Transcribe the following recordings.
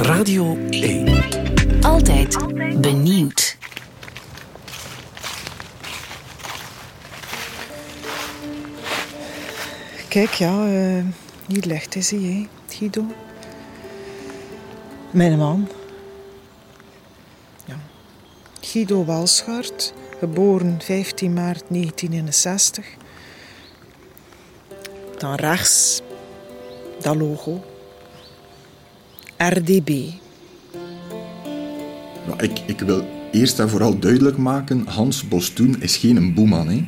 Radio 1. Altijd benieuwd. Kijk, ja, uh, hier ligt hij, zie je, Guido. Mijn man. Ja. Guido Walschaert, geboren 15 maart 1961. Dan rechts dat logo. RDB. ik, ik wil eerst en vooral duidelijk maken: Hans Bostoen is geen boeman. Hè.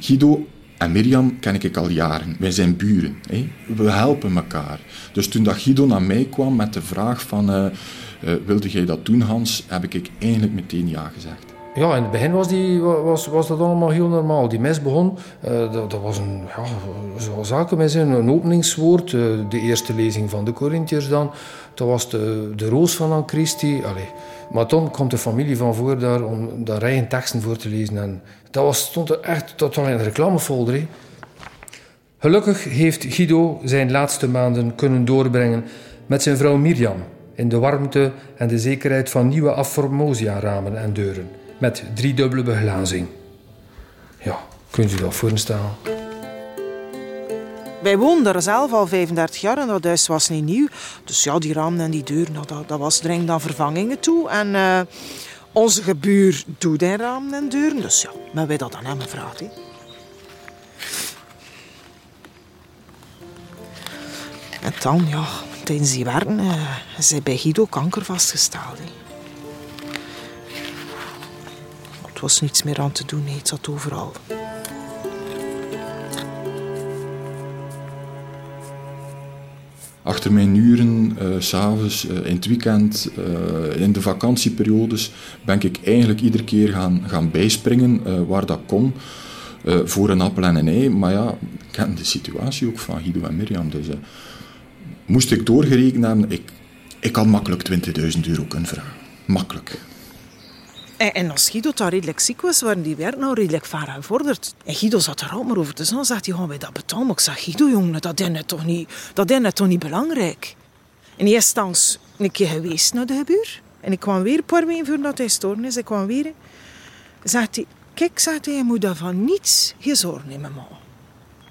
Guido en Mirjam ken ik al jaren. Wij zijn buren. Hè. We helpen elkaar. Dus toen dat Guido naar mij kwam met de vraag van... Uh, uh, wilde jij dat doen, Hans? Heb ik eigenlijk meteen ja gezegd. Ja, in het begin was, was, was dat allemaal heel normaal. Die mes begon, uh, dat, was een, ja, zoals zakenmis, een openingswoord. Uh, de eerste lezing van de Corinthiërs dan. Dat was de, de roos van An Christi. Allee. Maar dan komt de familie van voor daar om daar rijen teksten voor te lezen. En dat was, stond er echt totaal in de reclamefolder. Gelukkig heeft Guido zijn laatste maanden kunnen doorbrengen met zijn vrouw Mirjam. In de warmte en de zekerheid van nieuwe Aformosia-ramen en deuren met driedubbele beglazing. Ja, kunt u dat voorstellen? Wij woonden daar zelf al 35 jaar en dat huis was niet nieuw. Dus ja, die ramen en die deuren, dat, dat was dringend aan vervangingen toe. En uh, onze gebuur doet die ramen en deuren. Dus ja, maar wij dat aan hem gevraagd. En dan, ja, tijdens die werken uh, is hij bij Guido kanker vastgesteld. Was niets meer aan te doen. Het zat overal. Achter mijn uren, uh, s'avonds, uh, in het weekend, uh, in de vakantieperiodes, ben ik eigenlijk iedere keer gaan, gaan bijspringen waar dat kon. voor een appel en een ei. Maar ja, ik ken de situatie ook van Guido en Mirjam. Dus moest ik doorgerekend hebben, ik, ik had makkelijk 20.000 euro kunnen vragen. Makkelijk. En, en als Guido daar redelijk ziek was, waren die werk nou redelijk ver gevorderd. En Guido zat er al maar over te zeggen. Zegt hij, gaan wij dat betalen? Maar ik zeg, Guido, jongen, dat is net toch niet, dat is net toch niet belangrijk. En eerst instantie een keer geweest naar de gebuur. En ik kwam weer een paar weken voordat hij gestorven is. Ik kwam weer. Zegt hij, kijk, zegt hij, je moet daarvan niets geen zorgen nemen, man.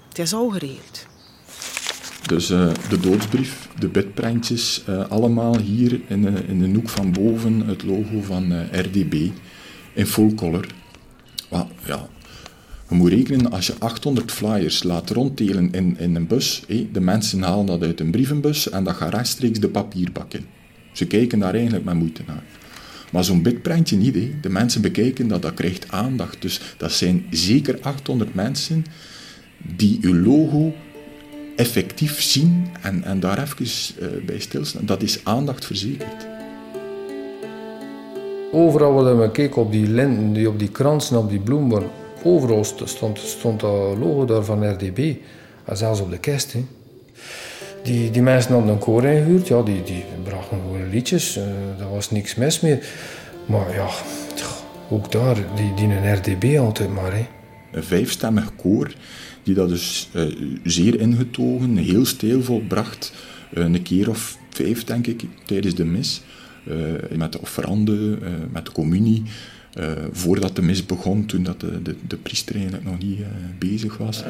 Het is al geregeld. Dus uh, de doodsbrief, de bedprentjes, uh, allemaal hier in, uh, in de hoek van boven het logo van RDB in full color. Ja, je moet rekenen, als je 800 flyers laat ronddelen in, in een bus, de mensen halen dat uit een brievenbus en dat gaat rechtstreeks de papierbak in. Ze kijken daar eigenlijk met moeite naar. Maar zo'n bitprintje niet. De mensen bekijken dat, dat krijgt aandacht. Dus dat zijn zeker 800 mensen die uw logo effectief zien en, en daar even uh, bij stilstaan. Dat is aandacht verzekerd. Overal waar we keken op die linten, die, op die kransen, op die bloemen, overal stond, stond dat logo daar van RDB. En zelfs op de kist. Die, die mensen hadden een koor ingehuurd, ja, die, die brachten gewoon liedjes, uh, daar was niks mis mee. Maar ja, ook daar, die, die een RDB altijd maar. Hè. Een vijfstemmig koor die dat dus uh, zeer ingetogen, heel stijlvol bracht. Uh, een keer of vijf, denk ik, tijdens de mis. Uh, met de offerande, met de communie. voordat de mis begon, toen dat de, de, de priester eigenlijk nog niet bezig was.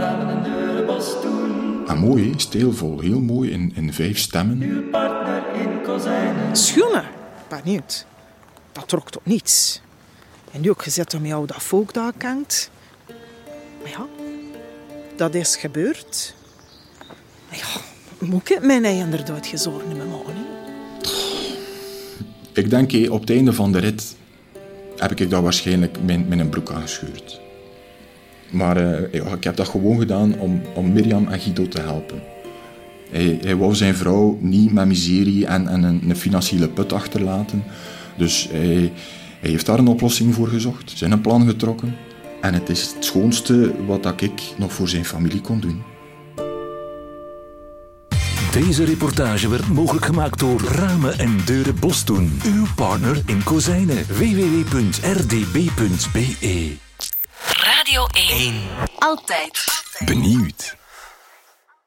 En mooi, stijlvol, heel mooi, in, in vijf stemmen. Schoenen, benieuwd. Dat trok tot niets. En nu ook gezet om jou dat volk daar kent. Maar ja, dat is gebeurd. Ja, moet ik mijn inderdaad gezorgd met me Ik denk, op het einde van de rit heb ik dat waarschijnlijk met een broek aangescheurd. Maar ja, ik heb dat gewoon gedaan om, om Mirjam en Guido te helpen. Hij, hij wou zijn vrouw niet met miserie en, en een, een, financiële put achterlaten. Dus hij, hij heeft daar een oplossing voor gezocht, zijn een plan getrokken. En het is het schoonste wat ik nog voor zijn familie kon doen. Deze reportage werd mogelijk gemaakt door Ramen en Deuren Bostoen. Uw partner in kozijnen. www.rdb.be Radio 1. Altijd. Benieuwd.